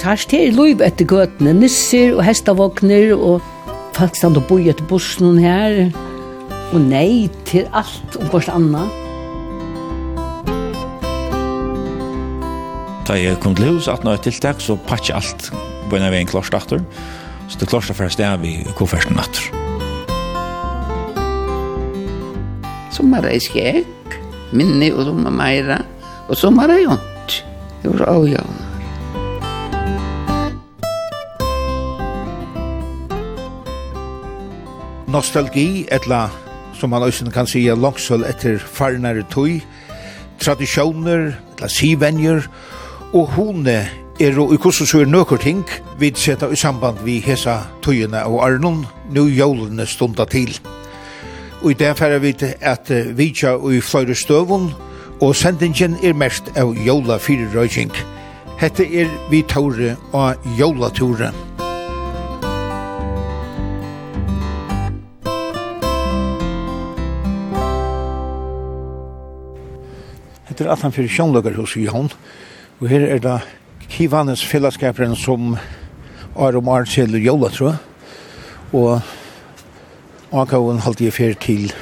Harst, det er liv etter gøtene, nisser og hestavåkner, og folk stand og boi etter bussen her, og nei til alt og hvert annet. Da jeg kom til hus, at nå er tiltak, så patsje alt på en av en klorsdatter, så det klorsdatter fra sted vi kofferten natter. Sommar er skjekk, minni og sommar meira, og sommar er jont. Det var avgjørende. nostalgi, etla, som man også kan sige, langsøl etter farnare tøy, tradisjoner, etla sivenjer, og hone er og i kursen så er nøkker ting vi seta i samband vi hesa tøyene og Arnon, nu jólene stunda til. Og i det færre vi at vi tja i fløyre støvun, og sendingen er mest av jóla fyrir røyking. Hette er vi tåre og jóla. Hette er at han fyrir sjónløkarhus hos Jón. Og her er det Kivanes fellesskaperen som er om år til Jóla, tror jeg. Og Akaven halte jeg fyrir til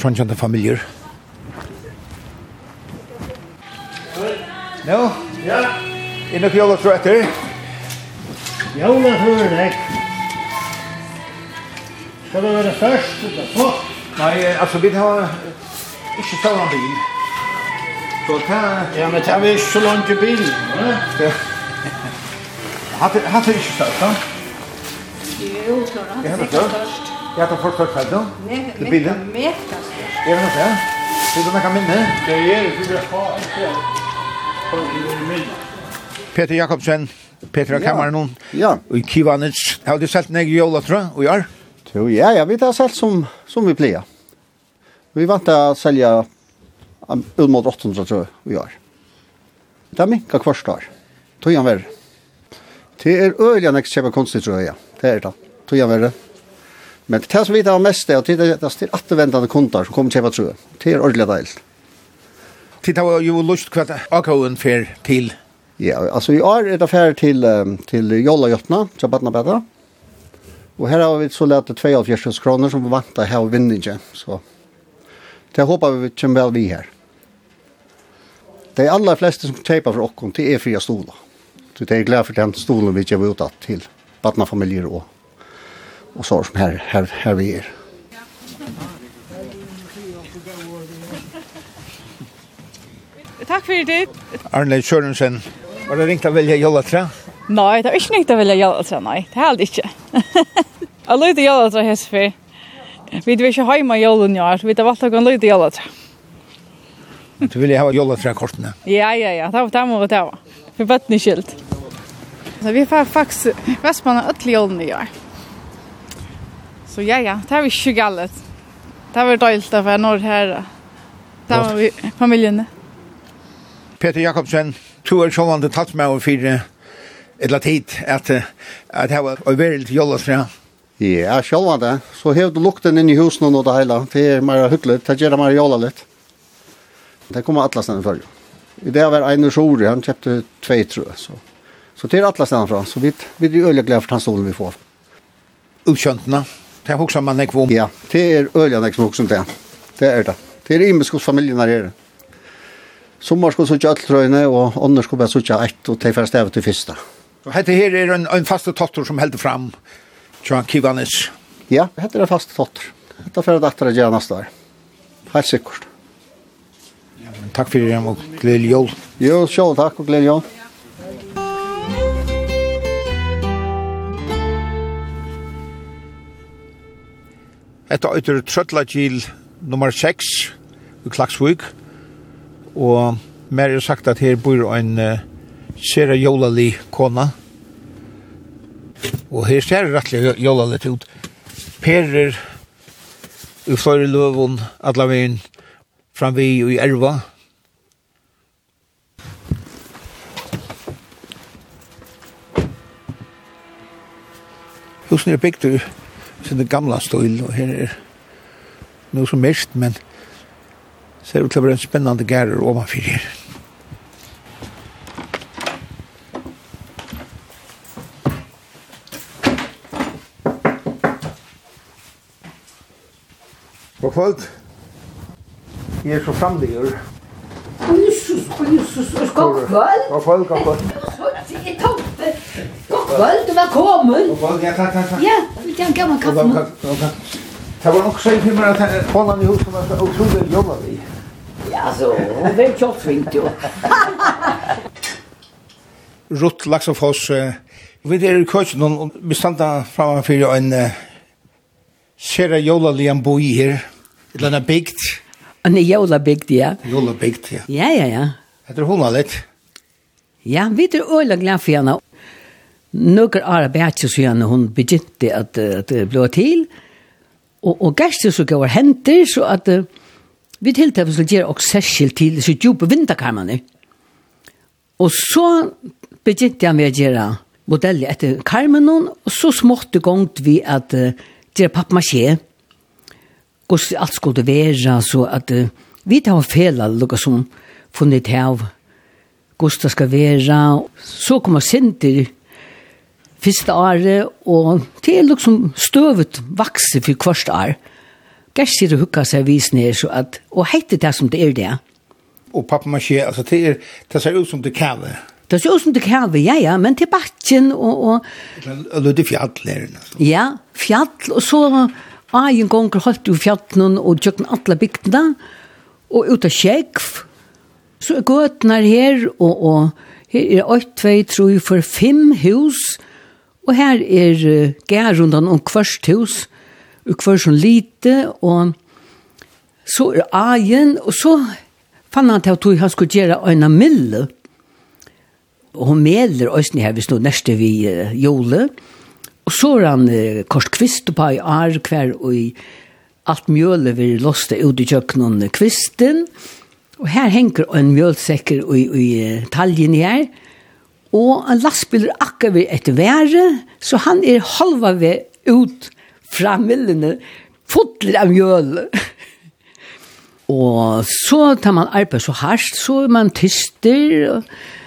trondkjente familier. Nå? Ja? Er nok Jóla, tror jeg etter? Jóla, tror jeg. Skal det være først? Nei, altså, vi har ikke stående bil. Så ta... Ja, men ta vi ikke så langt i bilen. Ja. Hatt er ikke størst, da? Jo, klart. Hatt er ikke størst. Jeg hatt er folk størst her, da? Nei, bilen. Mekka størst. Er det noe det? Sier du kan minne? Det er det, du vil ha en minne. Peter Jakobsen, Petra Kammaren, ja. og i Kivanets. Har du selt neg jola, tror og gjør? Jo, ja, ja, vi har selt som, som vi pleier. Vi vant til å selge ut mot 800 tror vi har. Det er minka kvart år. Tog han verre. Det er øyelig han ikke kjøper kunstig tror jeg. Det er det. Tog han verre. Men det som vi tar mest er at det er til attervendende kunder som kommer kjøper tror jeg. Det er ordentlig deilt. Det har jo lyst kvart AKO-en fer til? Ja, altså i år er det fer til, til Jolla Jotna, til Badnabeda. Og her har vi så lett 72 kroner som vi vant til å ha vinningen. Så Det håper vi kommer vel vi her. De aller fleste som kjøper for oss det er fria stoler. Så det er glad for den stolen vi ger utåt till barnfamiljer og, og så som her, her, her vi er. Takk for det. Arne Sørensen, var det ringt å velge jolatra? Nei, det er ikke ringt å velge jolatra, nei. Det er aldri ikke. Jeg lyder jolatra hest for. Vi er ikke hjemme i jorden, ja. Vi har valgt å gå en lyd i. Du vil ha jorden fra kortene? Ja, ja, ja. Det var det må vi ta. Vi bøtt ni skilt. Så vi får faktisk Vestmannen ødelig jorden i år. Så ja, ja. Det er vi ikke galt. Det var døylt av når her. Det var vi familiene. Peter Jakobsen, to er sjålande tatt med og fire et eller tid at, at det var veldig jorden fra Ja, sjálva det. Så hevde lukten inn i husen og det hele. Det er mer hyggelig. Det gjør mer jåla litt. Det kommer alla stedene før. I det var Einar Sjore. Han kjøpte tvei, tror jeg. Så, så det er alla stedene fra. Så vi, vi er øyelig glede for den stolen vi får. Utkjøntene. Det er hoksa man ikke om. Ja, det er øyelig nek som også det. Det er det. Det er imisk hos familien her her. Sommar skulle suttje trøyne, og ånder skulle bare suttje ett, og det er først til første. Og hette her er en, en faste tottor som helder fram John Kivanis. Ja, hette det fast fatter. er for at dette er gjerne står. Helt sikkert. Ja, takk for det, og gledelig jól. Jo, sjål takk, og gledelig jól. Hette øyter Trøtlagil nummer 6 i Klaksvig. Og mer er sagt at her bor en uh, sera jólali kona. Og her ser det rettelig jolla litt ut. Perer i fløyre løvun, alla veien framvi og i erva. Husen er bygd ur sin gamla støyl, og her er noe som mest, men ser ut til å være en spennende gærer ovanfyrir. god kvöld. Jeg er så framligur. Jesus, Jesus, god kvöld. God kvöld, god kvöld. Jeg tomte. God kvöld, du var kommet. God kvöld, ja, takk, takk, takk. Ja, vi kan gammal kaffe nå. Det var nok så for meg at konan i huset var så utrolig jobba vi. Ja, så, hun ble kjortsvingt jo. Rutt Laksafoss, vi er i køkken, og vi standa framfor en uh, sera jólalian boi her, Eller annet bygd. En jævla bygd, ja. Jola bygd, ja. Ja, ja, ja. Det hun var litt. Ja, vi er øyla glad for henne. Nøkker Ara Bætje så gjerne hun begynte at, at det ble til. Og, og gæster så gav henter, så at uh, vi tiltaket skulle gjøre også særskilt til så djupe vinterkarmene. Og så begynte jeg med å gjøre modeller etter karmen, og så småtte gongt vi at uh, gjøre pappmasjé. Mm hvordan alt skulle være, så at uh, vi tar en fel av som funnet av hvordan det skal være. Så kommer Sinter første året, og det er liksom støvet vokse for hvert år. Gerst sier å hukka seg vis ned, så at, og heite det som det er det. Og pappa man sier, altså det, er, det ser ut som det kave. Det ser ut som det kave, ja, ja, men til bakken og... og... Det er fjall, er det nesten. Ja, fjall, og så Eien gonger holdt jo fjattnen og tjøkken alle bygdene, og ut av kjekv. Så er gøtene her, og, og her er 8, 2, 3, 4, 5 hus, og her er uh, gærundan om kvørst hus, og kvørst som lite, og så er Eien, og så fann han til at han skulle gjøre øyne mille. Og hun meler øyne her, hvis nå neste vi uh, jule, og Og så er han eh, kort kvist på i ar hver og i alt mjøle vi loste ut i kjøkkenen kvisten. Og her henger en mjølsekker i, i taljen her. Og en lastbiler akkurat ved et været, så han er halva ved ut fra millene, fotler av mjøle. og så tar man arbeid så hardt, så er man tyster.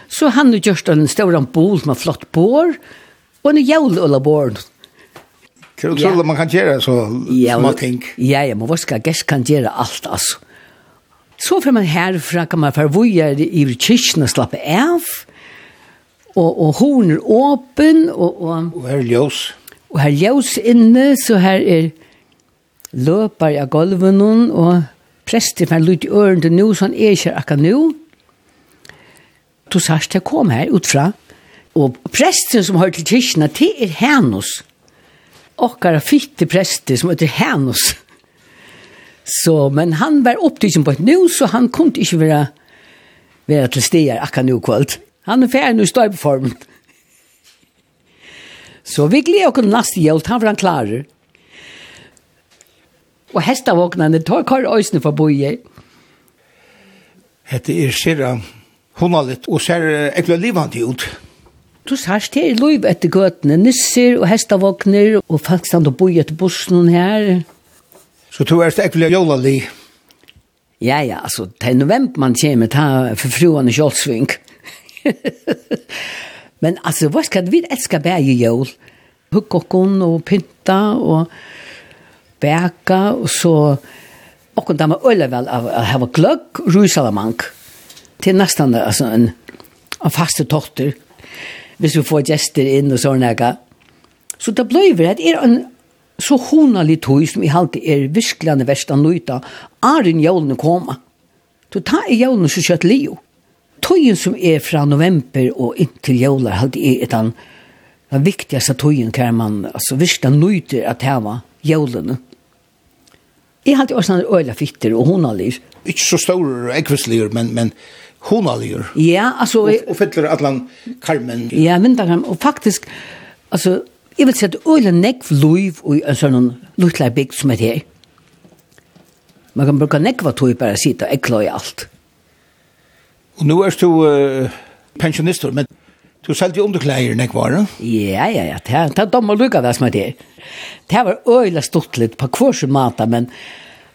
Så han har gjort en stor bol med flott bor, og Og en jævlig øl av båren. Kan du tro at man kan gjøre så små ting? Ja, ja, men hva skal gæst kan gjøre alt, altså. Så får man herfra, kan man forvoje i kyrkjen og slappe av. Og, og horn er åpen. Og, og, og her er ljós. Og her er ljøs inne, så her er løpar av gulven, og prester får lytte ørene til nå, så han er ikke akkurat nå. Du sier, jeg kom her utfra. Ja Og presten som har til kyrkina, det er Henus. Okkara fitte prester som heter Henus. Så, men han var opptidsen på et nå, så han kunne ikke være, være til steder akkurat nå kvalt. Han er ferdig nå i støypeformen. Så vi gleder oss neste hjelp, han var han klarer. Og hestavåknene tar kar øysene for boje. Hette er sira honalit og ser ekkert livandi ut. Du sørst her i lov etter gøtene, nisser og hestavåkner, og folk stand og boi etter bussen her. Så du er stekkelig jolali? Ja, ja, altså, det er november man kommer ta for fruene kjølsving. Men altså, hva skal vi elsker bæge jol? Hukkokken og pynta og bæka, og så... Okken damer øyla vel av å hava gløgg, rusalamank. Det er nesten altså, en, en faste totter hvis vi får gjester inn og sånn eka. Så det ble vi det er en så honalig tog som i halte er virkelig en verst av nøyta, er en jævlene koma. Så ta er jævlene så kjøtt lio. Tøyen som er fra november og inntil jævlar halte er et an den viktigaste tøyen hver man altså, virkelig nøyter at heva jævlene. Jeg halte også en øyla fitter og honalig. Ikke så stor og ekvislig, men, men honaligur. Ja, altså... Og, og fyller atlan karmen. Ja, vindarkarmen. Og faktisk, altså, jeg vil si at øyla nekv luiv og en sånn luttleir bygd som er her. Man kan bruka nekva tog bare sida, ekla i alt. Og nu er du uh, pensjonister, men du seldi underklæger nekvara? Ja, ja, ja, det er dommer lukka det som er her. Det var øyla stuttlet på kvarsen mata, men...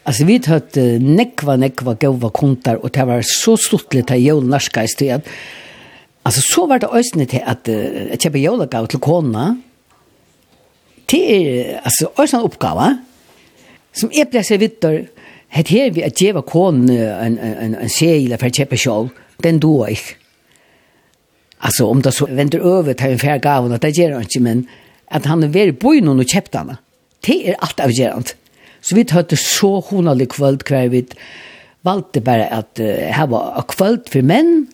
Alltså vi hatt nekva nekva gåva kontar och det var så stortligt att jag norska i sted. Alltså så var det ösnet till att uh, köpa jolagav till kona. Det är alltså ösnan uppgava som är plötsligt vittor Het her vi at djeva kon en, en, en seila for kjepa sjål, den doa ikk. Altså, om det så venter over til en fær gavn, det gjør han ikke, men at han er veri boi noen og kjepta henne. Det er alt avgjerant. Så vi hørte så honalig kvöld hver vi valgte bare at uh, her var kvöld for menn,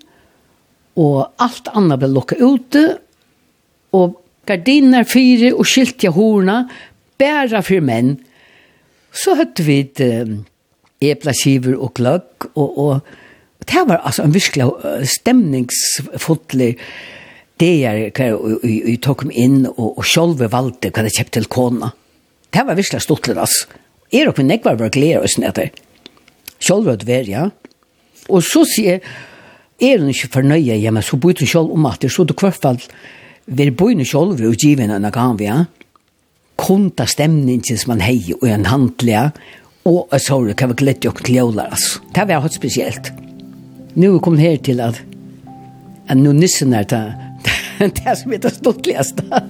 og alt annet ble lukket ute, og gardiner fire og skilt jeg horna, bare for menn. Så høtte vi et uh, eplaskiver og gløgg, og, og det var altså en virkelig uh, stemningsfotlig det jeg hver, og, og, og, tok meg inn, og, og selv valgte hva det kjøpte til kona. Det var virkelig stortlig, altså er oppe nekvar var glede oss nede. Selv at vær, ja. Og så sier er hun ikke fornøye hjemme, så bor hun selv om at det, så du hvert fall, vil bo hun selv og givene henne kan vi, ja. Kunta stemningen som man hei og en handlige, og jeg sa det kan vi glede og kløler, altså. Det var hatt spesielt. Nå er vi kommet her til at at nå nissen er det, det er som er det stortligste.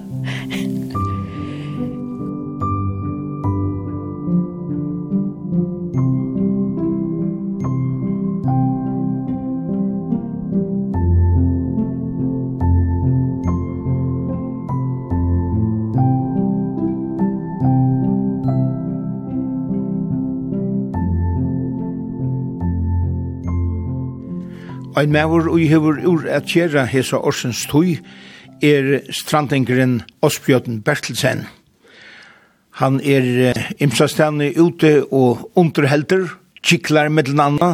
Ein maur og hevur ur at kjera hesa orsens tøy er strandingren Osbjørn Bertelsen. Han er imsastane ute og underhelter, kiklar mellom anna,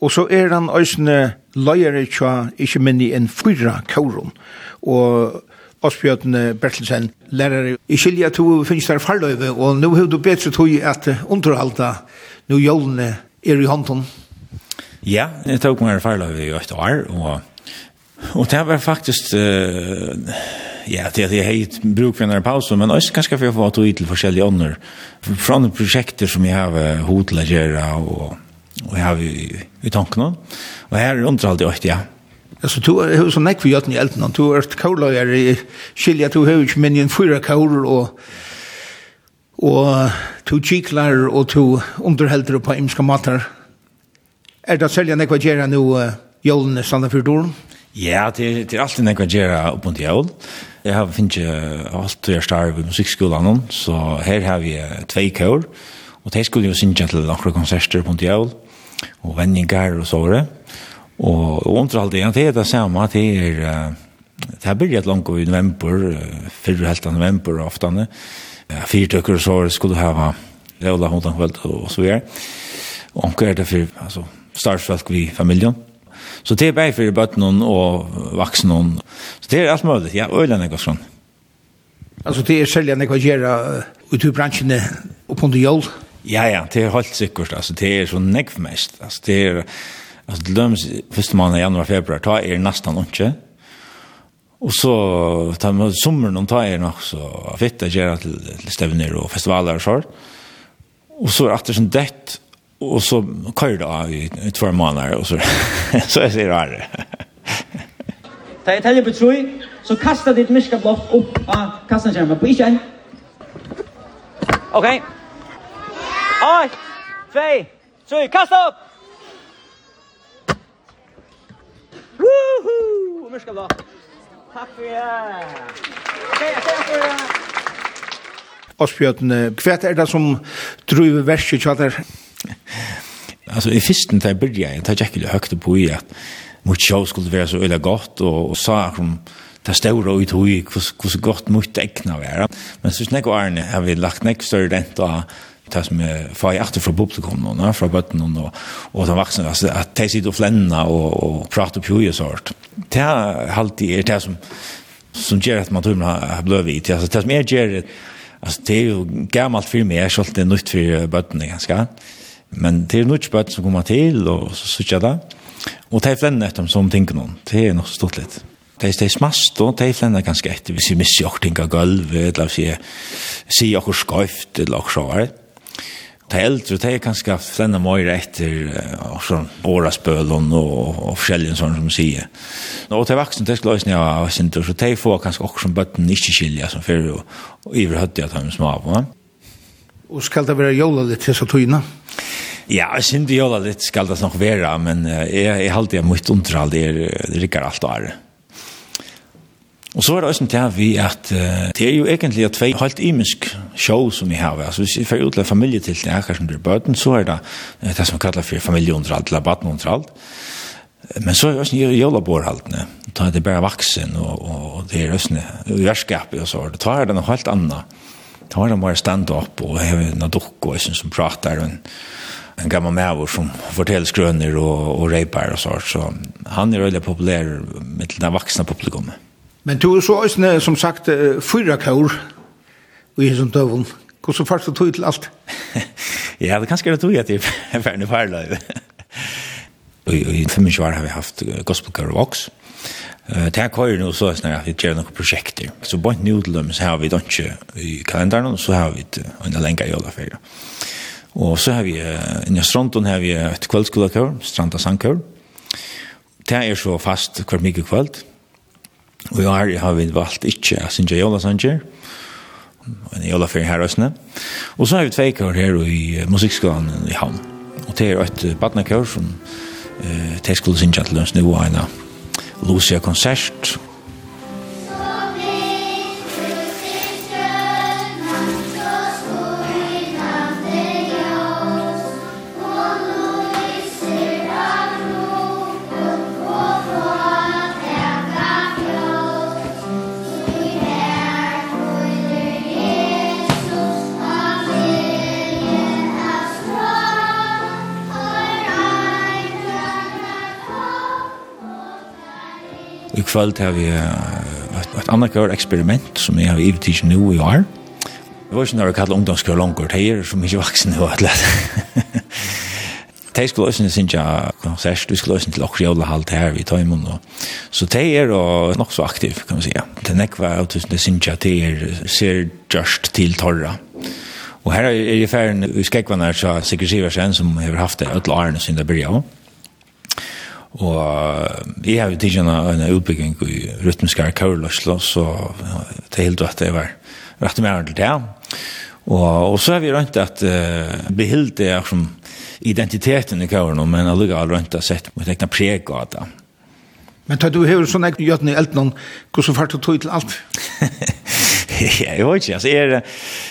og så er han òsne løyere tja ikkje minni enn fyra kaurum. Og Osbjørn Bertelsen lærer, i skilja to finnst der farløyve, og nu hefur du betre tøy at underhalta nu jólene er i hånden. Ja, jeg tok meg erfarløy i et år, og, og det var faktisk, uh, ja, det er heit bruk for en pause, men også ganske for å få tog til forskjellige ånder, fra noen prosjekter som jeg har hod å gjøre, og, og jeg har i, i tankene, og her er underholdt i åkt, ja. Alltså du är hur som näck vi gjort i elden. Du är ett kollar i skilja du hur inte men en fyra kollar och och du kiklar och du underhåller på imska matar Er det selja nekva gjerra nu uh, jólene standa fyrir dårn? Ja, det, det er alltid nekva gjerra opp mot jól. Jeg har finnst uh, alt jeg starv i musikkskolan, så her har vi uh, tvei kår, og de skulle jo synge til nokre konserter på jól, og vendingar og såre. Og, og underhalde igjen, det er det samme, det er... Uh, det har byrjat langt i november, förra helt av november och Fyrtøkker og så skulle hava Lola hundan kvöld och så vidare. Og omkring er det for, altså, starvsfolk vi familjen. Så det er bare for bøtten og vaksen. Så det er alt mulig. Ja, øyne er sånn. Altså det er selv enn jeg kan gjøre ut i bransjene opp under jól? Ja, ja, det er helt sikkert. Altså det er så nekv mest. Altså det er, altså det lømmes første måned januar, februar, da er nesten ikke. Og så ta med sommeren og ta er nok så fitt å gjøre til, til stevner og festivaler og sånn. Og så er det sånn dett, Og så kører det av i, i två månader, og så, så jeg sier det Da jeg teller på troi, så kasta ditt myrka blått opp av kassanskjermen på ikke en. Ok. Oi, fei, troi, kast opp! Woohoo! Myrka blått. Takk for det. Ok, jeg ser for det. Hva er det som driver verset til alltså i fisten där började jag ta ju högt på i att mot show skulle vara så öle gott och och sa kom ta stora ut hur hur så gott mot äckna vara men så snägg Arne har vi lagt näck större ränta tas med fai efter för publikum någon när från botten och och de vuxna alltså att ta sig och flänna och och prata på ju sort. Det har alltid är det som som gör att man tror man tumlar blövit alltså det som är gör alltså det är ju gammalt för mig jag sålt det nytt för botten ganska. Men det er nok bare som kommer til, og så sitter jeg det. Og det er flenne etter som tenker noen. Det er nok så stort litt. Det er smast, og det er flenne ganske etter. Hvis vi misser åker ting av gulvet, eller hvis vi sier åker skøyft, eller så sjåer. Det er eldre, det er ganske flenne mer etter og sånn årasbølen og, og forskjellige sånne som sier. Og til vaksen, det skulle løsne jeg var sint, så det er få ganske åker som bøtten ikke skiljer, som før og og iverhøttet at han er små av. Ja? Og skal det være jola litt til så tøyna? Ja, jeg synes det jola litt skal det nok være, men jeg, jeg halte jeg mye underhald, det rikker alt og er. Og så er det også til vi at uh, det er jo egentlig at vi helt imisk show som vi har. Altså hvis vi får utleve familie til det her som blir bøten, så er det uh, det som vi kaller for familieunderhald, eller badneunderhald. Men så er det også jolaborhaldene. Da er det bare vaksen, og, og det er også verskapet, og så er det. Da er det noe helt annet Da var det bare stand-up, og jeg har noen dukker som prater, og en, en gammal mæver som forteller skrøner og, og reiper og sånt, så han er veldig populær med den vaksne publikummet. Men du er så også, som sagt, fyra kaur i hesson døvun. Hvordan først du tog til alt? ja, det kanskje er det tog jeg til ferdig farlig. I 25 år har vi haft gospelkaur og voks, Det her kører nå så sånn at vi gjør noen prosjekter. Så bare nå til dem så har vi ikke i kalenderen, og så har vi en lenge i alle ferie. Og så har vi, i Strandton har vi et kveldsskolekør, Stranda Sandkør. Det er så fast hver mye kveld. Og i år har vi valgt ikke å synge Jola Sanger, en Jola ferie her også. Og så har vi tveikør her i musikkskolen i Havn. Og det er et badnekør som eh, de skulle synge til lønnsnivå ene. Ja Lucia konsert kvöld har vi et ett annat kvar experiment som jeg har givit till nå i år. Det var ikke når vi kallade ungdomskjør långt, det är som ikke vaksne og atlet. läsa. de skulle også synes jeg konsert, vi skulle også til okkerjøle halvt her tar Tøymund. Så de er nok så aktiv, kan man si. Det nekva av tusen det synes jeg de er ser just til torra. Og her er i ferden i Skekvanar, så sikkert Siversen, som har haft det, Ødla Arne, siden det blir av. Og jeg har jo tidligere en, utbygging i rytmiske kørløsler, så det er helt at jeg var rett og mer til det. Og, og så har vi rønt at uh, behilt det er som identiteten i kørløsler, men jeg lukker alle rønt at sett mot egna preg av det. Men tar du hever sånn egna gjøtten i elten, hvordan fart du tog til alt? ja, jeg vet ikke, altså jeg er,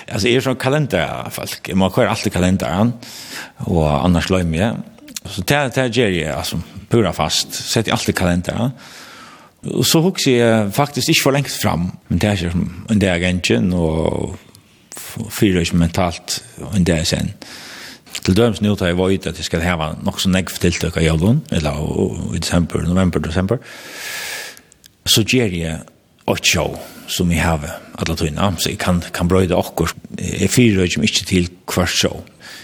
altså, jeg er sånn kalenderfolk, jeg må kjøre alltid kalenderen, og annars løy mye, Så det det ger jag alltså pura fast. Sätt i allt i kalendern. Och så huxar jag faktiskt inte för länge fram, men det är som en dag egentligen och fyra är mentalt en dag sen. Till döms nu tar jeg vøyt att det ska ha något så negv tiltøk av jævlun, eller i december, november, december. så ger jag åt show som har heva alle tøyna, så jeg kan, kan brøyda okkur. Jeg fyrer ikke mykje til hvert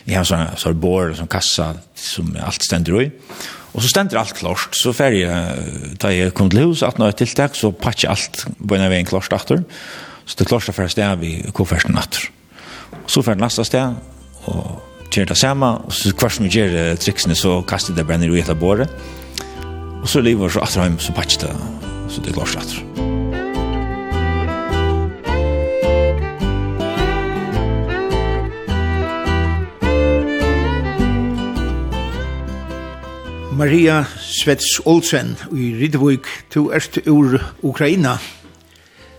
jeg har sådana så bord som kassa som allt stender i. Och så stender allt klart. Så fer jeg da jag kom til hus att något tiltak, så patcha allt på en väg klart atter. Så det klart för sted vi kofferten atter. Så för neste sted, och gjør det samma och så hver som ger triksene, så kastar det brenner i av båret. Och så lever så atter hjem, så patcha det. Så det klart efter. Maria Svets Olsen i Ridvik, du er ur Ukraina.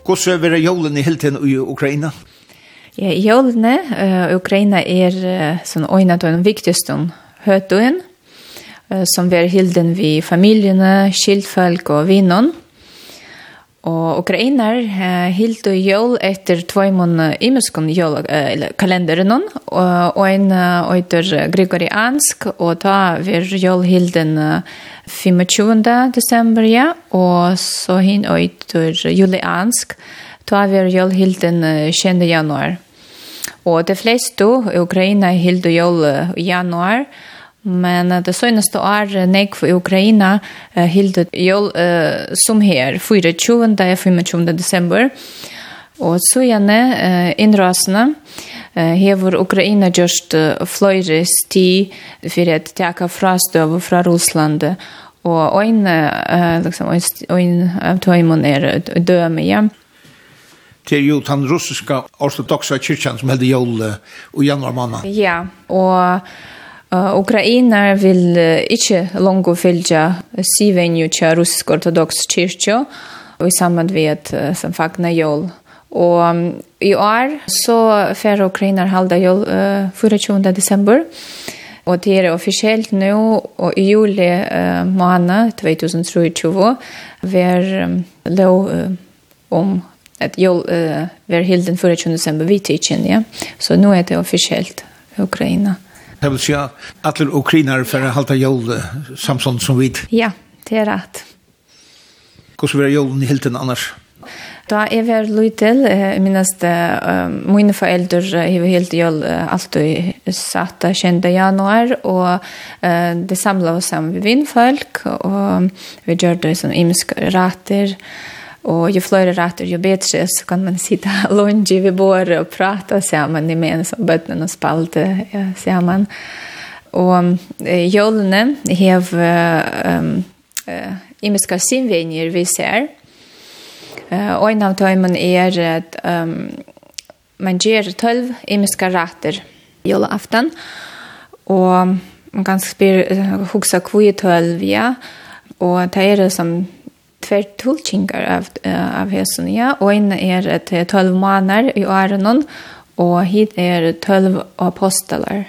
Hvordan er det jolen i helten i Ukraina? Ja, jålen i uh, Ukraina er uh, sånn øyne av den viktigste høtøyen, uh, som er helten vi familiene, skiltfolk og vinnene. Og ukrainar uh, hilt og jól etter tveimun uh, imeskun jól uh, kalenderen hon, og ein uh, eitur gregoriansk, og ta vir jól hilden uh, 25. desember, ja, og så hin eitur juliansk, ta vir jól hilden uh, januar. Og de flestu Ukraina hilt og jól i januar, og Men det senaste år nek for Ukraina uh, hilde jul uh, som här 24 25 december. Och så gjerne uh, inrasna hever Ukraina just fløyre sti för att täcka frastöv från Russland. och en liksom en av tøymon er døme, ja. Det er jo den ryska ortodoxa kyrkan som hade jul i januari måned. Ja, och Uh, Ukraina vil uh, ikkje longo fylgja sivenju tja russisk ortodoks kyrkjo, og i samband vi at uh, som fagna jól. Og um, i år så fer Ukraina halda jól uh, 24. desember, og det er offisielt nu og i juli uh, måned 2023 ver um, lov uh, om at jól uh, ver hilden 24. desember vi tidsin, ja. Så nu er det offisielt Ukraina. Det vil si at alle ukrainer for å halte jul samtidig som vi. Ja, det er rett. Hvordan var julen i hilden annars? Da er vi lytel, jeg minnes det, mine foreldre har helt jul alltid satt 20. januar, og uh, det samlet oss sammen med vindfolk, og vi gjør det som imiske rater, og Och ju fler rätter ju bättre så kan man sitta lunge vid bordet och prata samman i men som bötnen och spalte ja, samman. Och eh, har hev um, eh, imiska sinvenjer vi ser. Eh, och en av dem är att um, man ger tolv imiska rätter jolaften. Och man kan spyr, huxa kvui tolv, ja. Och det är det som tver tolkingar av, uh, av hesen, ja. Og inne er et tølv måneder i årenon, og hit er tølv apostlar.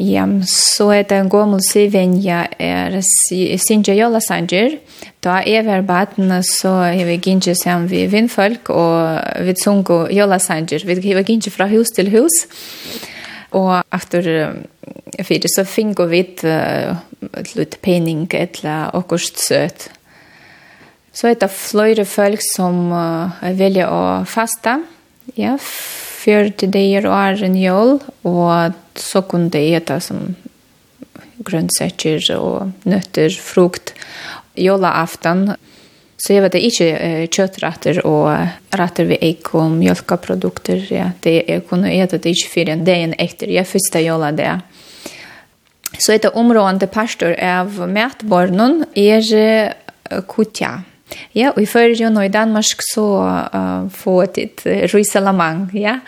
Ja, så er det en gammel er Sinja Jola Sanger. Da er var so så har vi gynnsje sammen vi og vi sungu Jola Sanger. Vi hevi gynnsje fra hus til hus. Og efter fyrir så fingo vit et litt pening etla okkurt søt. Så er det flere folk som uh, velger å fasta. Ja, før til det er å er en jål, og så kunne det ete som grønnsetter og nøtter, frukt. Jåla aften, Så jeg vet det ikke uh, kjøttretter og retter ved eik og mjølkeprodukter. Ja. Det jeg kunne ete det ikke for en dag etter. Jeg første gjør det. Så et område pastor av matbarnen er uh, kutja. Ja, og i førre og i Danmark så uh, får det uh, rysalamang, ja.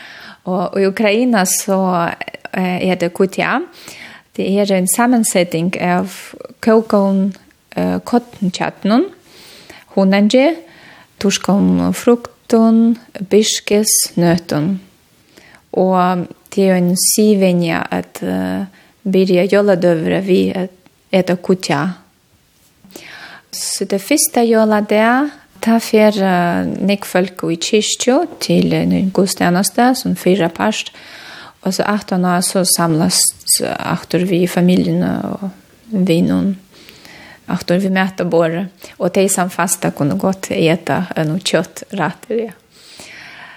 Og i Ukraina så uh, er det kutja. Det er en sammensetning av kokon, uh, kottenkjøttenen, hunanje, torskom frukton, biskes, nøton. Og det er en sivenja at uh, byrja joladøvre vi at eta kutja. Så det første jola det ta fer uh, nek folk i kyrkjo til en uh, godstjeneste som fyra parst. Og så 18 år så samlas uh, aktor vi i familien og vinnun. noen att vi mäter både och det som fasta kunde gott äta en kött rätt det.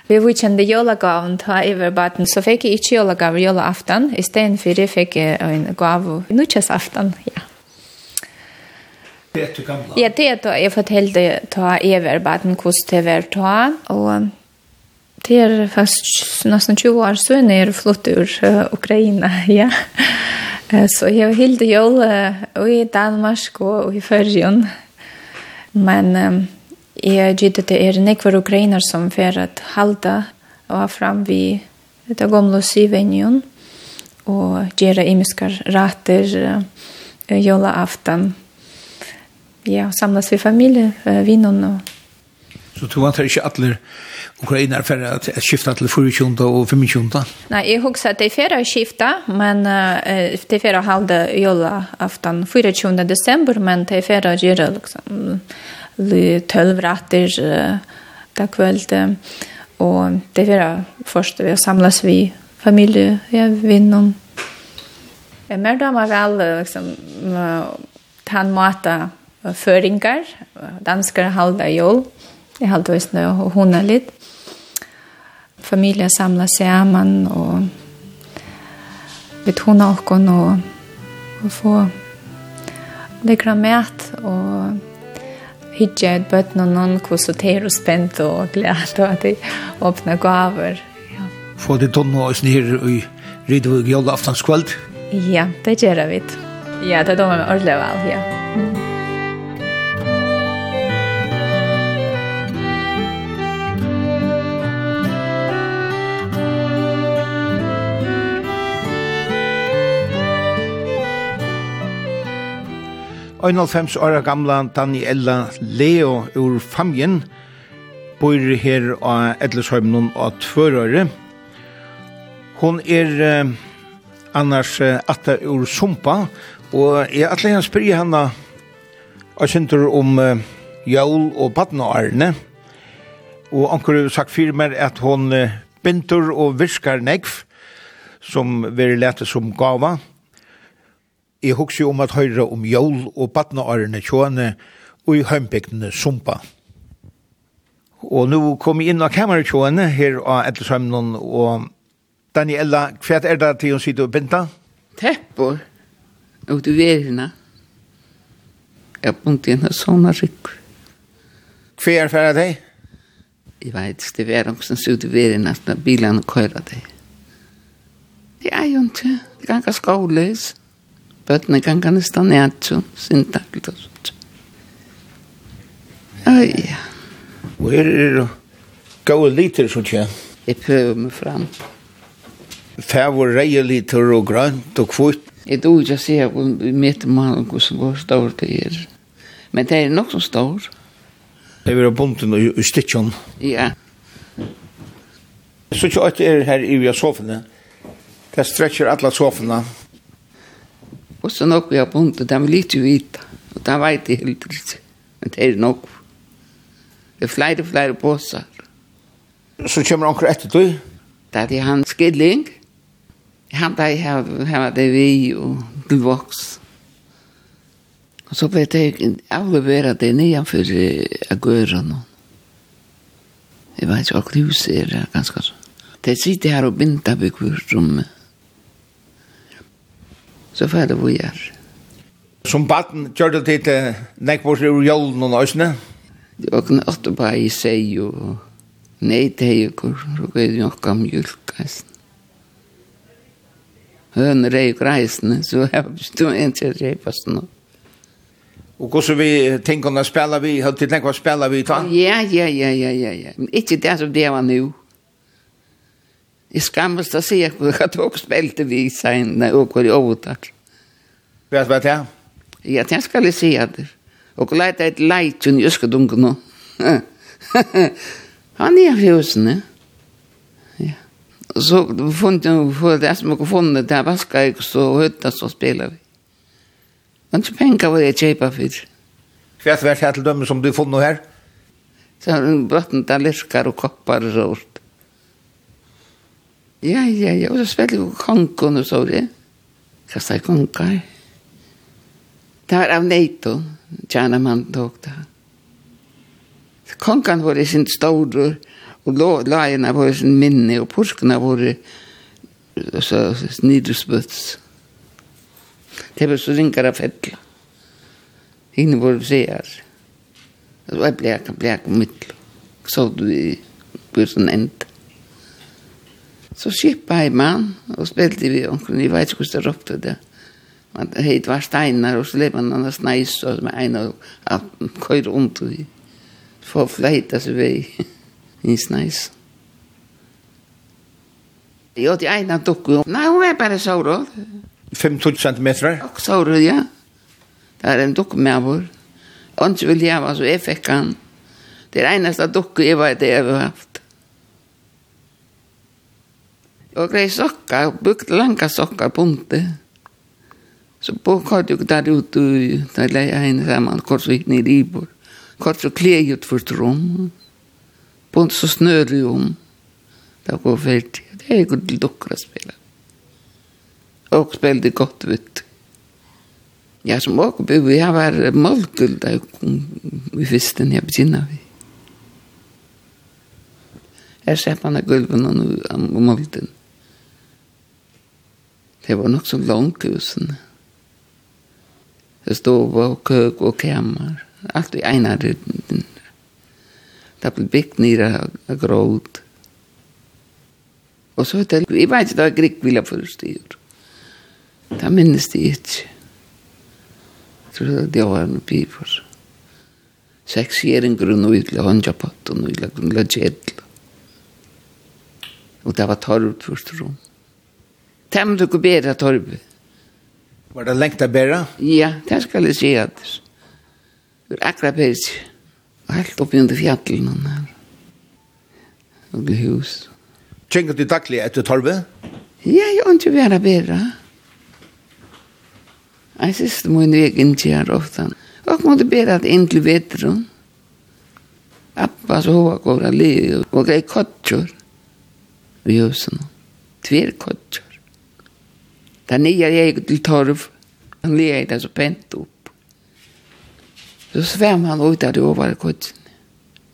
Vi var vikende jolagaven ta över baden så fick jag inte jolagav jolafton istället för det fick jag en gav aftan, ja. Det du gamla. Ja, det då jag fortällde ta över baden kost det var ta och det är fast nästan 20 år sedan när jag flyttade ur uh, Ukraina ja. Så jeg har hilde jól og i Danmark og i Førjøen. Men jeg gitt det er nekvar ukrainer som fer at halda og fram vi det gamle syvenjen og gjøre imiskar rater jola aftan. Ja, samlas vi familie, vinnen og Så du man ikke alle ukrainer for at skifta til 24 og 25? Nei, jeg husker at det er å skifta, men uh, det er å halde jola aftan 24. desember, men det er å gjøre liksom, tølv ratter uh, da kveld, og det er færre først vi samlas vi familie, ja, vi noen. Jeg mer damer vel, liksom, uh, han måte føringer, danskere halde jola, Jeg har alltid nu och hon är lite. Familjen sammen, og vi tog noen, og, og få lägga mät och hitja ett bötn och någon kusoter och spent og glede, og at de åpner gaver. Ja. Få det tonne og snir i Rydvig jolaftanskvöld? Ja, det gör vi. Ja, det donna mig ordentlig vel, ja. Mm. 91 år gamla Daniela Leo ur Famjen bor her av Edlesheimen 2 Tvørøyre. Hon er annars atta ur Sumpa, og jeg atle han spyrir henne og synder om eh, jævl og badnaarne, og anker har sagt fyrir meg at hon bintur og virkar negv, som veri lete som gava, og Jeg husker om at høyre om jól og badnaårene tjåne og i heimbygdene sumpa. Og nå kom jeg inn av kameratjåene her av Etlesømnen og Daniela, hva er det til å sitte og binda? Teppor ut i verina. Jeg har bunt inn av sånne rykk. Hva er for deg? Jeg vet ikke, det var omkring ut i verina når bilene kører deg. Det er jo ikke, det kan ikke skåles bøttene ganga ned nætsjon, syndaklet og sånt. Oi, ja. Og her er det gode liter, så tja. Jeg prøver meg fram. Fævor reier liter og grønt og kvitt. Jeg tror ikke jeg ser på mitt mal hvordan går stor det er. Men det er nok så stor. Det er bunten og stikken. Ja. Så tja, det er her i sofaene. Det stretcher alle sofaene. Ja Og så nok vi har bundet, de vil ikke vite. Og de vet det helt ikke. Men det er nok. Det er flere, flere påsar. Så kommer anker etter du? Det er han skilling. Han der har det vi og til voks. Og så vet jeg avleveret det nye for å gjøre noe. Jeg vet ikke hva klus er ganske sånn. Det sitter her og binder på hver rommet så får jeg det vi gjør. Som baden gjør du til til nekbors ur jolden og nøysene? Det var ikke åtte bare i seg og nei til jeg går, så går det nok om julkeisen. Høner er jo greisene, så jeg har består ikke å reipa nå. Og hvordan vi tenker å spille vi, har du tenkt å spille vi ta? Ja, ja, ja, ja, ja. ja. Men Ikke det som det var nå. Jeg skammes å si at dere spilte vi senere og går i overtak. Vet du hva det er? Ja, det skal jeg si at det. Og leit et leit som jeg skal dunke nå. Han er i husene. Ja. Og så funnet jeg for det som jeg funnet der vasker jeg så høyta så spiller vi. Men så penger var jeg kjøpet for. Hva er det her til dem som du har funnet her? Så har hun bøtten der lirker og kopper og sånt. Ja, ja, ja. Og så spiller vi kongen og så det. Hva sa jeg konger? Det var av NATO. Tjena man tok det. Kongen var i sin store, og lagene var i sin minne, og porskene var i så sniderspøts. Det var så ringer av fettla. Inne var det seer. Det var blek, blek, ble ikke. Så du i bussen endte. Så skippa jeg mann, og spilte vi omkring, jeg vet ikke hvordan det råpte det. Man heit var steinar, og så lepa man anna neis, og med ein og alt køyre ondt og Få fleita seg vei, i neis. Jo, åt i eina dukku, nei, hun er bare sauro. 5-20 centimeter? Og sauro, ja. Det er en dukku med vår. Ånds vil jeg, altså, jeg fikk han. Det er eneste dukku jeg var det jeg har haft. og grei sokka, og brukt langa sokka bunte. Så på bokkade jeg der ute, da leie jeg henne sammen, kort så gikk ned i bor. Kort så klei ut for trom. Bunt så snøri om. Da går ferdig. Det er god til dokkra spela. Og spelade godt, vet Ja, som åker bo, jeg var målgull da jeg kom i fyrsten jeg begynner vi. Her ser man av gulven og målten. Det var nok så långt husen. Det stod och køk og kammar. Alt i ena rydden. Det ble byggt nere av gråd. Og så vet jeg, jeg vet ikke, det var grekk vilja forstyr. Det minnes de ikke. Jeg tror det var en pifor. Seks gjering grunn og ytla håndjapatt og ytla grunn og ytla Og det var torv først rom. Tem du kubera torv. Var det lengt av bæra? Ja, det skal jeg si at det er akkurat bæra helt oppi under fjallen her. Og hus. Kjenker du daglig etter torve? Ja, jeg har ikke vært bæra. Jeg synes det må en vei inn til her ofte. Og måtte bæra at inn til vetron. Appa så hva går av liv og grei kottjor i husen. Tver kottjor. Den nya jag till torv. Han ligger där så pent upp. Så sväm han ut där över kudden.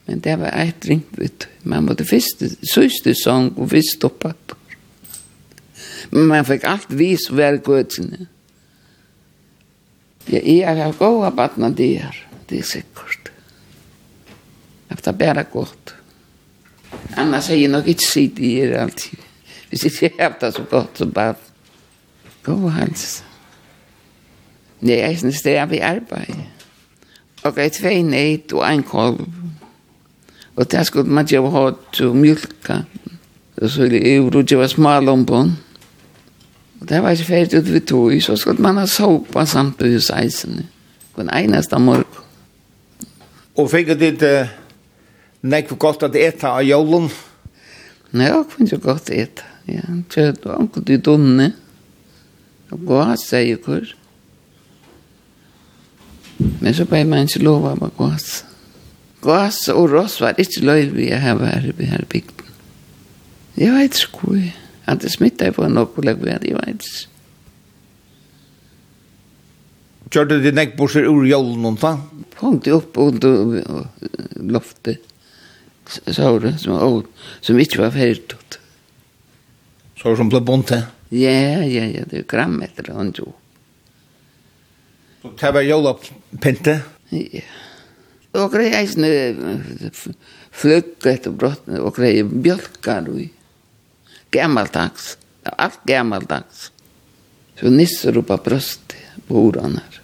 Men det var ett ringvitt. Man måtte fyrst, syste sång og fyrst stoppa. Men man fikk alt vis og være gøtene. Ja, jeg har gått av batna der, det er sikkert. Efter bare godt. Annars er jeg nok ikke sitt i er alltid. Hvis jeg ikke har det så godt som batna. God synes Det er vi arbeid. Og jeg tvei neit og ein kolv. Og det skulle man gjøre ha og mjölka. Og så ville jeg rudgjøre smalombånd. Og det var ikke ferdig ut ved tog, så skulle man ha sopa samt på huseisene. På en eneste morgen. Og fikk du ditt uh, nekv godt at eta av jolun? Nei, jeg kunne ikke godt eta. Ja, kjøtt og anker til dunne. Ja og gå, sier hvor. Men så bare man ikke lov av å gå. Gås og ross var ikke løyv vi her vært i her bygden. Jeg vet ikke hvor. Han hadde smittet på noe kollega vi hadde, jeg vet ikke. Kjørte du nekk borser ur jollen og da? Punkt opp under loftet. Såret som, som ikke var ferdig. Såret som ble bondt til? Ja, ja, ja, det er gram grammeter han jo. Og det var jola pinte? Ja. Og grei eisne fløkket og brottene, og grei bjølkar og gammaldags. Alt gammaldags. Så nisser opp av brøstet på ordene her.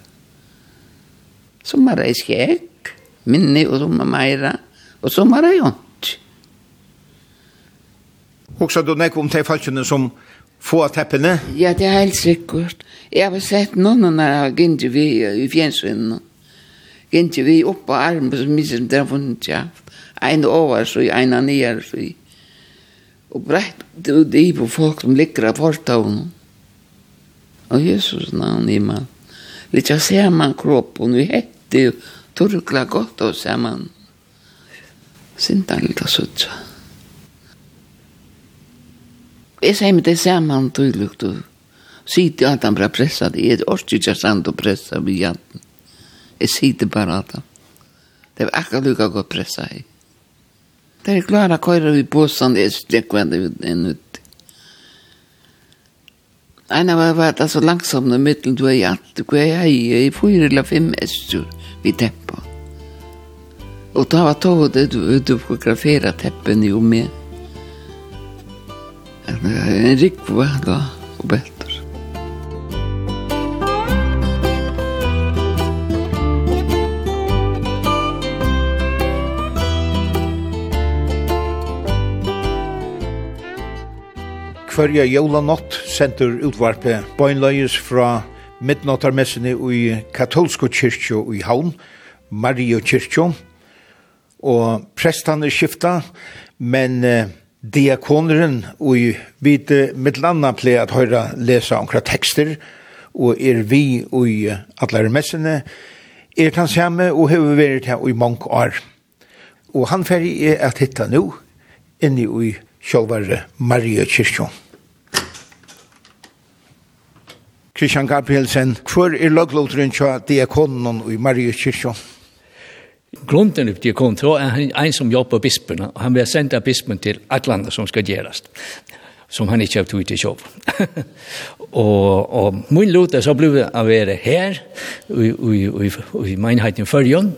Som er ei skjegg, minne og som er meira, og som er ei ånd. Hoksa du nek om de falskene som få teppene? Ja, det er helt sikkert. Jeg har sett noen når jeg gikk vi i fjernsynet. Gikk vi opp på armen som mye som det har funnet kjaft. En over, så en av nye, så Og brett ut i på folk som ligger av fortavn. Og Jesus navn i man. Litt av ser man kroppen, vi hette jo torkla godt av ser man. Sintan litt av suttja. Jeg sier meg det samme tydelig, og sier at han bare presset. Jeg er også ikke sant å presse ved hjelpen. Jeg sitter bare at han. Det er akkurat lukket godt presset jeg. Det er klart at køyre vi båsen, det er strekkvendig enn ut. Ein av var det så langsomt i midten du er i alt, hvor jeg er i fyra eller fem estur vi teppa. Og da var tog det du fotograferat teppen jo med en rikva da, og betur. Hverja jólanott sendur utvarpe bøgnløyes fra midnattarmessene i katolsko kyrkjo i Havn, Mario kyrkjo, og prestane skifta, men eh, diakoneren, og i vite mitt ple at høyra lesa omkra tekster, og er vi og i atler messene, er han samme og hever vært her i mange år. Og han ferdig er at hitta nu, inni i sjálvare Maria Kirkjón. Christian Gabrielsen, hvor er lagloteren til diakonen i Maria Kirkjón? Grunden upp till kom till han en som jobbar bisperna och han vill sända bispen till Atlanta som ska göras som han inte har tog i jobb. och, och min låta så blev det att vara här i menheten förrjön.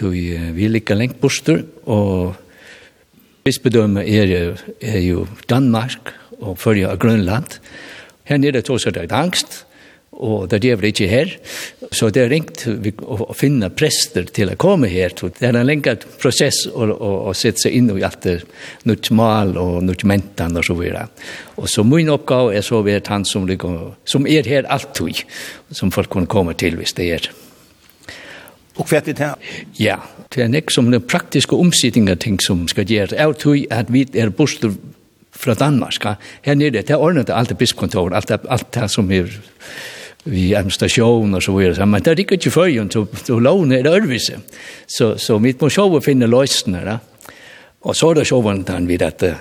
Vi är lika längt borster och bispedöme är, är ju Danmark och förrjön av Grönland. Här nere tog sig det angst og det er vi ikke her. Så det er ringt å finne prester til å komme her. Det er en lenge prosess å, å, å sette seg inn i alt det nytt mal og nytt mentan og så videre. Og så min oppgave er så vært han som, som er her alltid, som folk kan komme til hvis det er. Og hva er det her? Ja, det er nek som den praktiske omsidningen ting som skal gjøre. Jeg tror at vi er bostur fra Danmark. Her nede, det er ordnet alt det bispkontoret, alt det, alt det som er vi en station och så vidare. Men det är inte förrän så, så lån är det örvise. Så, så mitt må sjå finna lösningar. Og så er det sjåvantan vid at att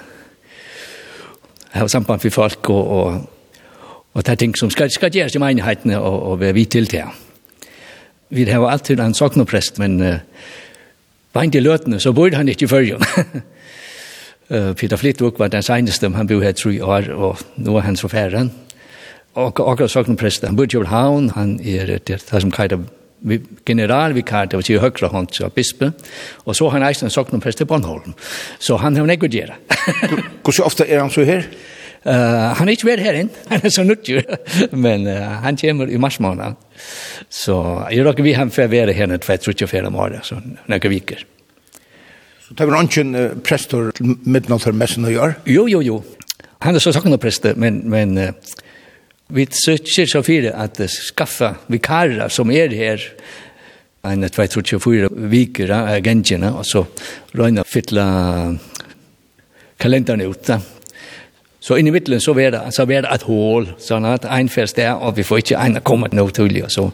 har samband med folk og, og, og det er ting som skal, skal gjøres i menigheten og, og vi är vi till det. Vi har alltid en saknopräst, men uh, var inte i lötene så bodde han ikke i förrjun. uh, Peter Flittvuk var den seneste, han bor her tre år og nå er han så færre akkurat sånn prest, han bor i København, han er det, det som kallar vi generalvikar, det vil si høyre hånd til bispe, og så har han eisen sånn prest til Bornholm. Så han har nekket gjøre. Hvordan ofte er han så her? Uh, han er ikke vært her inn, han er så nødgjør, men uh, han kommer i mars måned. Så jeg råkker vi han for å være her når jeg tror ikke for så noen viker. Så tar vi noen uh, prester til midnatt her messen å gjøre? Jo, jo, jo. Han er så sånn prester, men, men uh, Vi søker så fire at skaffa vikarer som er her en, tvei, tro, tjo, fyra viker av agentina, og så røyna fytla kalenderen ut. Da. Så inn i middelen så var det, så var det et hål, sånn at en fest der, og vi får ikke en komme noe tidligere. Så,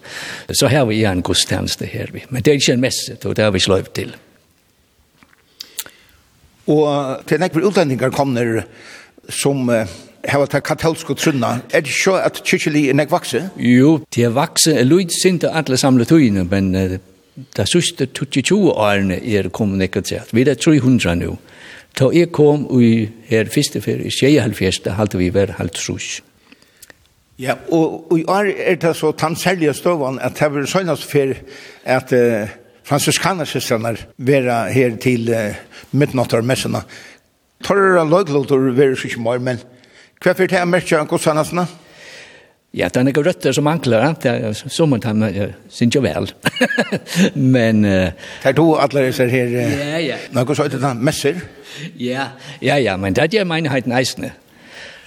så har vi en godstjeneste her. Men det er ikke en messe, og det har vi sløyt til. Og til nekver utlendinger kommer som uh, hava ta katolsku trunna. Er det så at kyrkjeli er nek vakse? Jo, det er vakse. Lyd sinte alle samle tøyene, men uh, det sørste 22 årene er kommunikasjert. Vi er 300 nå. Ta jeg kom i her første ferie, i da halte vi hver halvt trus. Ja, og, og i år er det så tannsærlige støvann at det var søgnast for at uh, fransiskanersøstrene vera her til uh, midnattarmessene. Torra løglotor vera ikke mer, men Hva fyrir er merkja han godsannasna? Ja, det er noen røtter som mangler, det er så må han synes jo vel. Men... Det er to alle disse her... Ja, ja. Noen så heter det messer? Ja, ja, ja, men det er menigheten eisende.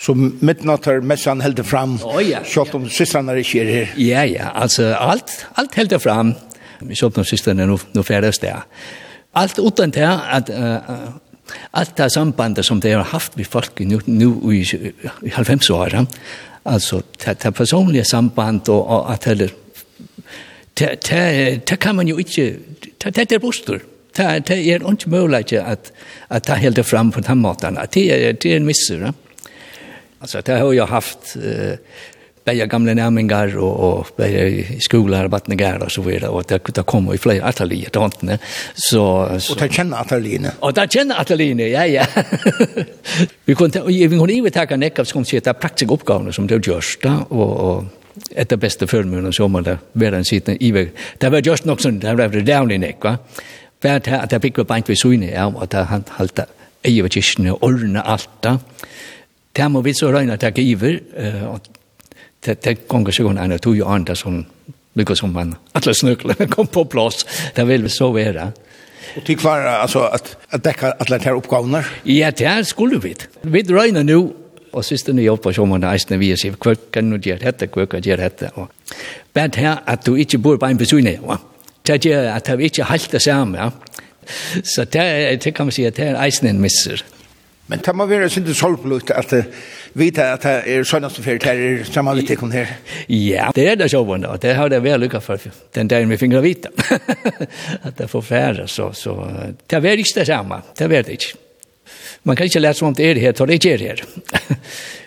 Så midnatt har messan heldt fram, oh, ja, kjøtt om ja. systrene ikke er her. Ja, ja, altså alt, alt heldt fram, kjøtt om systrene nå færdes der. Alt utan til at uh, Allt det sambandet som de har haft med folk nu, nu i, i halvfemsåren, alltså det, det personliga samband och, och att heller det, det, det kan man ju inte, det, det är bostor. Det, det är inte möjligt att, att ta helt fram på den maten. Det, det är en missur. Ja? Alltså det har jag haft, bäja gamla närmingar och, och bäja i skolor, vattningar och så vidare. Och det, det kommer i flera atelier då inte Så, så. Och det känner atelierna? Och det känner atelierna, ja, ja. vi kunde, vi kunde inte tacka nekka, som av som är praktiska uppgifter som det görs. Och, och ett av bästa förmånen som man där, världen sitter i. Det var just nog sånt, där var det down i neck va? vart här, att det fick vi bara inte så inne ja, och det han halta eivet kyrkene, ordna allt da. Det må vi så røyne at jeg giver, og det, det gonger sig en tog ju andra som lyckas som man alla snöklarna kom på plats. Det vill vi så vara. Och tyck var alltså att att täcka alla de här uppgifterna. Ja, det här skulle vi. Vi röjna nu och sista ni jobbar som man nästan vi ser kvar kan nu det hette kvar kan det hette. Men här att du inte bor på en besökning. Det är att vi inte halt det samma. Så det, det kan man säga att det är en eisen misser. Men det må være sin sorgblod at uh, vite at det er sønneste ferie til samme vitt ikon her. Ja, det er det sjåvende, og det har det vært lykket for den dagen vi finner vite. at det får færre, så, så det er ikke det samme, det er det ikke. Man kan ikke lære som om det er her, for det ikke er her.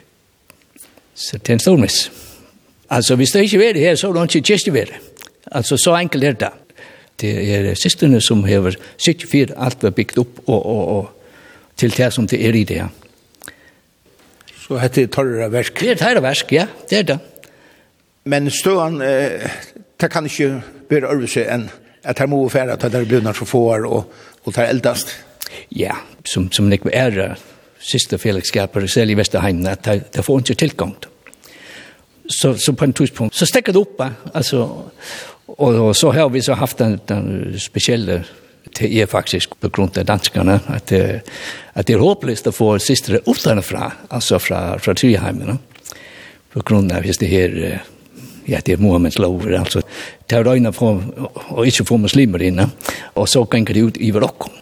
så det er en stor miss. Altså, hvis det ikke er her, så er det ikke kjøst i være. Altså, så enkelt er det. Det er systerne som har sikkert fyrt alt vi har bygd opp og, og, og til det som det er i det. Så hette det tørre versk? Det er tørre versk, ja, det er det. Men støen, eh, det kan ikke være øvelse enn at her må være at det er så som får og, og tar eldast. Ja, som, som det er siste fellesskaper, selv i Vesterheim, at det, det får ikke tilgang. Så, så på en tidspunkt, så stekker det opp, altså, og, og så har vi så haft den, den spesielle det er faktisk på grunn av danskarna at, det, att det er håpløst å få systrar utlandet fra, altså fra, fra Tyrheimen. På grunn av hvis det her, ja, det er Mohammeds lover, altså, alltså terrorina från, å ikke få muslimer inne. og så ganger det ut i Varokkom.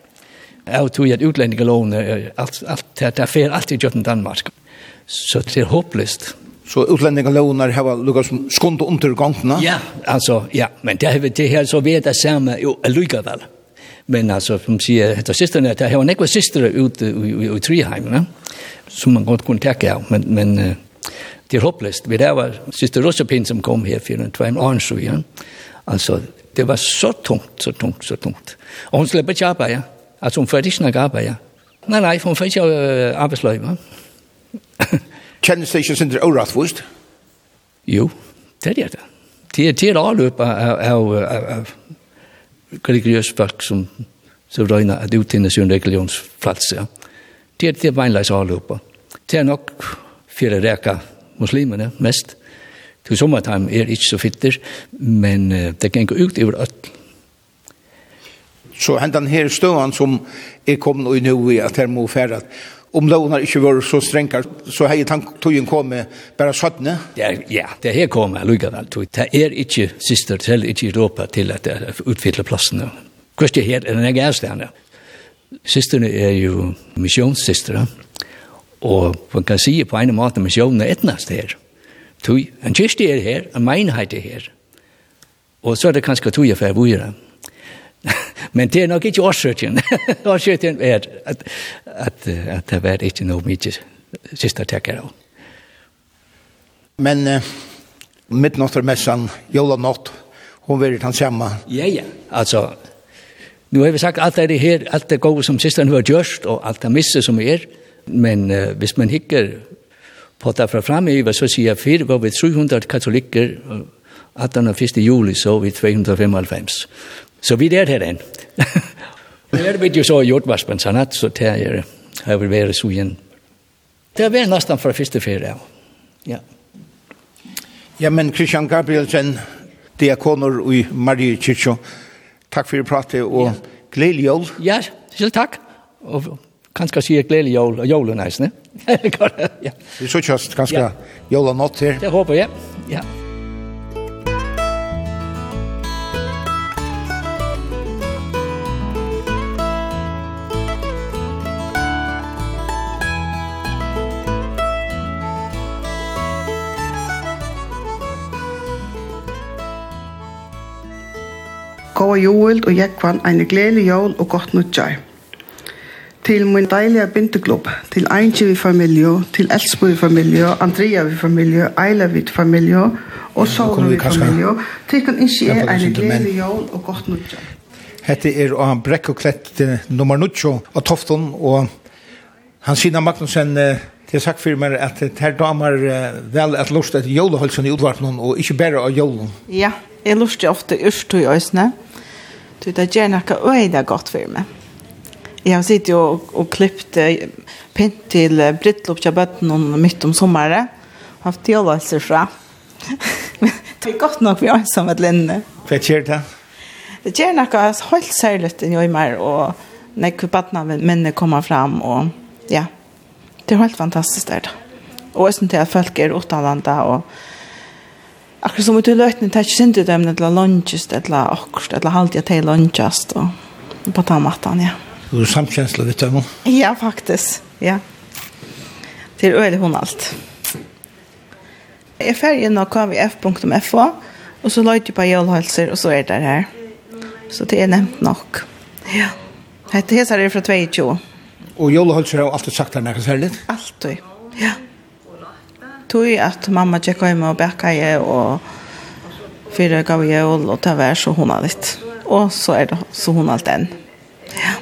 Jeg tror at utlänningarloven, alt, alt, det det er fer alltid gjort i Danmark. Så det er håpløst. Så utlänningar har lukket som skund under gångna? Ja, altså, ja, men det, det her så vet jeg samme, jo, lukar väl. Men alltså som säger att systrarna där har några systrar ute i i Treheim, va? Som man gott kunde täcka, men men det är hopplöst. Vi där var syster Rosapin som kom här för en två år så sedan. Alltså det var så tungt, så tungt, så tungt. Och hon släpper inte ja Alltså hon får inte snacka ja Nej, nej, hon får inte arbetslöva. Kjenner seg ikke sindre åratvust? Jo, det er det. Det er det avløp av religiøs folk som så røyna at uttinne sin religionsflatse. Ja. Det er det veinleis avløpet. Det er nok fyrir reka muslimene mest. Til sommertime er ikke så fitter, men det kan gå ut over alt. Så hendan her støvan som er kommet og nu i at her må færa om lovene ikke var så strenge, så har jeg togjen kommet bare 17. Ja, ja, det er her kommer alt. Det er ikke sister, selv ikke Europa, til at det er utfylle plassene. Hvordan er det her, jeg er stedet? Sisterne er jo misjonssistere, og man kan si på en måte misjonen er etnast her. Tui, en kyrste er her, en meinheit er her. Og så er det kanskje tui jeg får vore. Men det er nok ikke årsøkjen. årsøkjen er at, at, at det var ikke noe mye siste tekker av. Men eh, midtnattermessan, jola natt, hun vil han samme. Ja, ja, altså, nu har vi sagt alt det her, alt det gode som siste har gjørst, og alt det misse som er, men uh, hvis man hikker på det fra framöver så sier jeg, fire, var vi 300 katolikker, 18. 1. juli så vi 295. Så vi er her den. Det er vet jo så gjort hva var spennende, så det er har vi vært så igjen. Det er nesten fra første ferie. Ja. Ja, men Christian Gabrielsen, diakoner i Marie Kyrkjø, takk for pratet og ja. gledelig jól. Ja, selv takk. Og kanskje sier gledelig jól, og jól er næsne. ja. Vi så kjøst, kanskje ja. jól og nått her. Det håper jeg, ja. ja. Gåa Joel og Jekvan en gleli jól og godt nutjar. Til min deilige binteklubb, til einki vi familie, til Elsbo vi familie, Andrea vi familie, Eila vi familie og Sovra vi familie. Tykken ikke er en gledelig jól og godt nutjar. Hette er av Brekk og Klett nummer nutjo av Tofton og han Sina Magnussen Det er sagt for meg at her damer vel at lort et jólehølsen i utvarpnen og ikke bare av jolen. Ja, jeg lort ofte urstu i øsne. Du, det gjør noe øyne godt for meg. Jeg har sittet og, og klippet pynt til brittlopp til bøtten midt om sommeren. Jeg har Haft jølelser fra. det er godt nok vi har som et linne. Hva gjør det? Det gjør noe helt særlig til jeg mer, og når bøttene mine kommer frem, og ja, det er helt fantastisk der. Og jeg synes til at folk er utenlandet, og akkurat som ut i løtene, det er ikke synd i dem, eller er lunches, det akkurat, det er lunches, og på ta maten, ja. Du er samkjensla vet du, Ja, faktisk, ja. Det er øyelig hun alt. Jeg fer inn av kvf.fo, og så løyte jeg på jølhalser, og så er det her. Så det er nevnt nok. Ja. Hette hesar er fra 22. Og jølhalser har alltid sagt her nærkast herlig? Altid, ja. Ja tog at mamma tjekka hjemme og bekka jeg og fyra gav jeg og låta vær så hon litt. Og så er det så hon alt enn. Ja.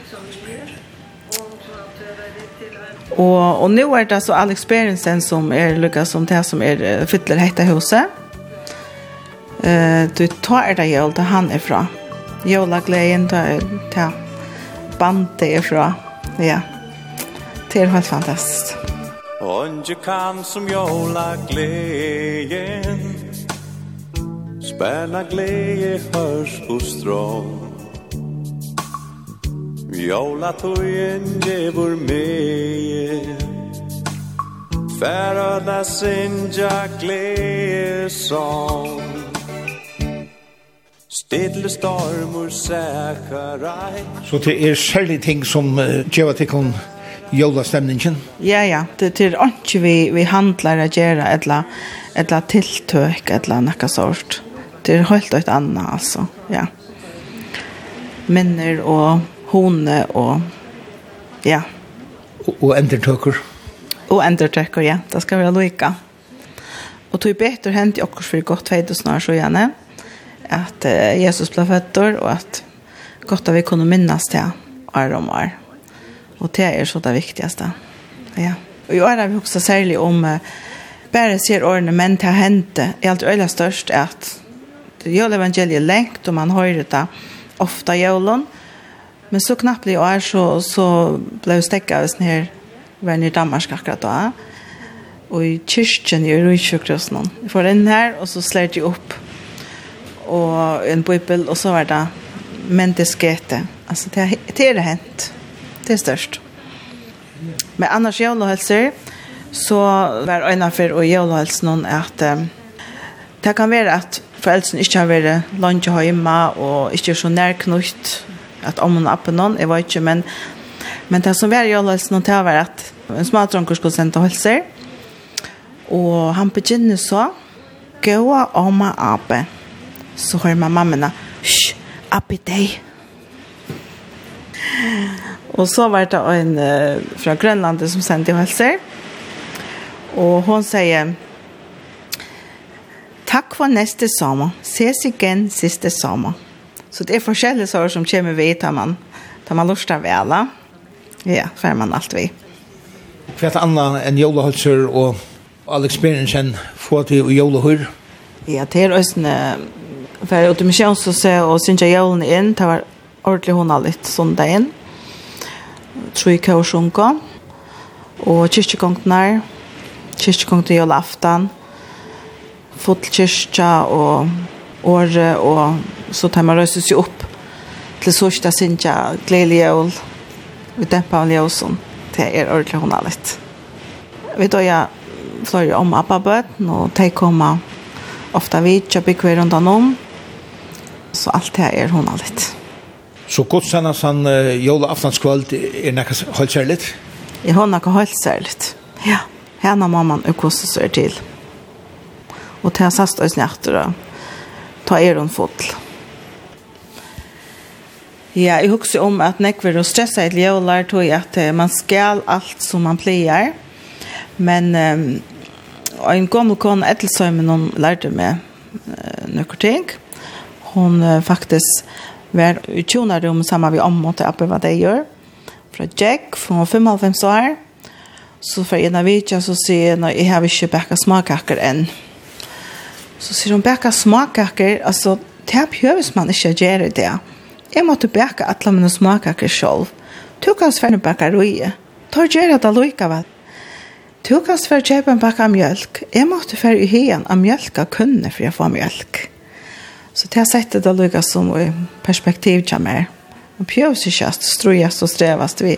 Og, og nå er det altså Alex Berensen som er lykka som det som er fytler hette huset. Uh, du tar det jøl til han er fra. Jøla gleden tar til bandet er fra. Ja. Det er helt fantastisk. Onge kan som jola glejen Spärna gleje hörs hos strån Jola tojen djevor meie. Färöda sinja gleje song Stedle stormur sækarai Så det er særlig ting som uh, djeva tikkun jólastemningen? Ja, ja. Det er ikke vi, vi handlar å gjøre et eller tiltøk, et eller annet sort. Det er helt et annet, altså. Ja. Minner og hone og ja. Og, og endertøkker? Og endertøkker, ja. Det skal være lykka. Og tog betur hent i okkurs for godt veit og snar så gjerne at Jesus ble føtter og at godt at vi kunne minnes det år om år. Og det er så det viktigaste. Ja. Og jeg har vi også særlig om uh, bare ser årene menn til å hente er alt øyla størst at jøl evangeliet er lengt og man hører det ofta jølen men så knappt i år så, så ble jeg stekket av sånn her venn i Danmark akkurat da og i kyrkjen i Røysjøkrossen jeg får inn her og så slår de opp og en bibel og så var det menneskete altså det, det er det hent. Det er störst. Men annars jævlehelser, så var öjna for och jævnhälsor någon att um, det kan vara att foreldrene inte har varit lunch hemma och er så nærknutt att om hon appen någon, jeg vet inte, men men det som var jævnhälsor någon til var att en smadronker skulle sende helser, och han begynner så gå om appen så hör man mammorna, shh, appen dig Og så var det en fra Grønlandet som sendte jo helser. Og hun sier, Takk for neste sommer. Ses igjen siste sommer. Så det er forskjellige saker som kommer vi tar man, tar man lust av alle. Ja, så man alt vi. Hva er det en enn jolehølser og all experiencen få til jolehør? Ja, det er også för å til misjons og se og synes jeg jolen inn, det var ordentlig hun har litt sånn inn tre kaosjonka, og kyrkjegongtene, kyrkjegongtene i Olaftan, fotokyrkja og året, og så tar man røyses jo opp til sørste sinja, gledelig jøl, vi dempa av ljøsen det er ordentlig hun er litt. Vi tar døyer flere om abbabøten, og de kommer ofte vidt, jeg bygger rundt om, så alt det er hun er litt. Så godsarna uh, jola aftonskvöld er nekka helt särligt. Jag har nekka helt särligt. Ja, henne mamman och seg til. Og til jeg sast och snärter ta er hon fotl. Ja, jeg husker om at nekver og stressa ett jolar tog at uh, man skal alt som man pleier. Men um, en gammel kon etelsøymen hon lærte meg uh, noen ting. Hon uh, faktisk var i tjonarum sammen vi om mot til vad det gör. Fra Jack, från 55 år. Så för en av vidtja så säger jag, jag har inte bakket smakkaker än. Så säger hon, bakket smakkaker, alltså, det här behövs man ikke göra det. Jag måste bäcka alla mina smakkaker själv. Du kan svære bakket røye. Tar göra det lika väl. Du kan svære köpa en bäcka mjölk. Jag måste fære i hien av mjölka av för jag jeg får Mjölk. Så det har sett det lukka som i perspektiv til meg. Man behöver sig just ströjas og strävas vi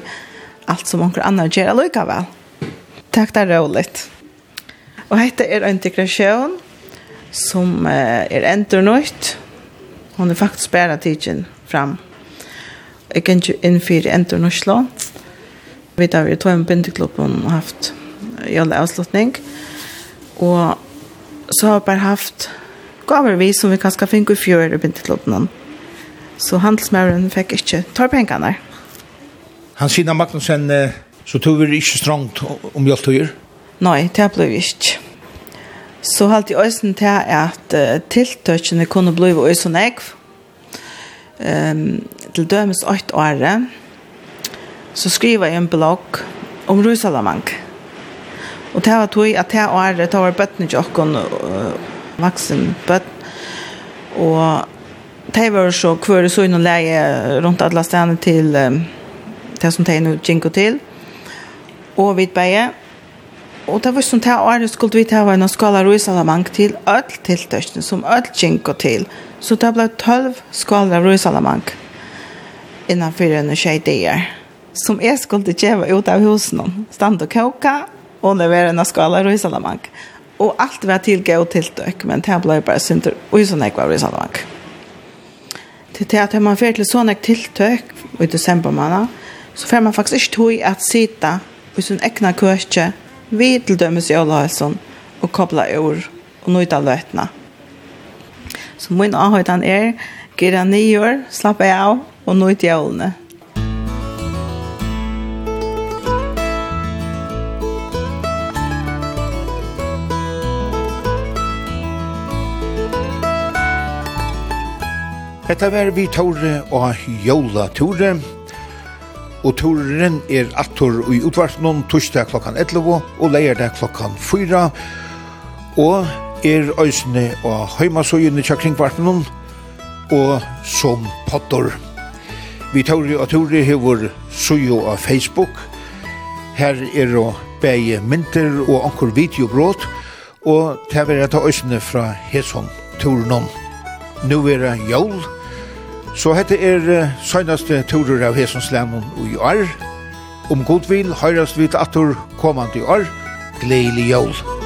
allt som onker annar gjør lukka vel. väl. Tack där roligt. Och hette är integration som är endur nøyt. Hon er faktiskt bara tidsen fram. Jag kan ju innfyre endur nytt slå. Vi tar ju tog en bindeklubb och haft jävla avslutning. Och så har vi bara haft gaver vi som vi kanskje finner i fjør i bintelåten. Så handelsmæren fikk ikke tar pengene. Han sier at Magnussen, så tog vi ikke strongt om hjelptøyer? Nei, det ble vi ikke. Så halte jeg øyne til at uh, tiltøkene kunne bli øyne jeg. Um, til dømes 8 år så skriver jeg en blogg om Rusalamang. Og det var tog at det året, det var bøttene til åkken, vaksen bøtt. Og de var så kvøre så inn og leie rundt alle stedene til det som de nå gikk til. Og vidt beie. Og det var sånn til året skulle vi ta en skala røysalamank til alle tiltøkene som alle gikk til. Så det ble tølv skala røysalamank innenfor en tjej der. Som jeg skulle gjøre ut av husen. Stand og koka og levere en skala røysalamank. Og och allt var tillgå till dök men det ble bara synder, och ju såna var i Sandbank. Till det at man får till såna tilltök i desember måned, så får man faktiskt ikke tog att sitta i sin egna køkje, vi til dømes i Ålhälsson och koppla ur och nöjda løtene. Så min avhøytan er, gira nyår, slappa av og nøyt jævlene. Hetta var vi Tore og Jola Tore. Og Toren er attor i utvartnån torsdag klokkan 11 og leierdag klokkan 4. Og er øysene og heimasøyene tja kringvartnån og som potter. Vi Tore og Tore hever søyo av Facebook. Her er og bæge mynter og anker videobrot og det var etter øysene fra Hesson Torenon nu er det jól. Så hette er søgnaste turer av Hesonslemon i år. Om god vil, høyrast vidt atur kommande i år. Gleili jól.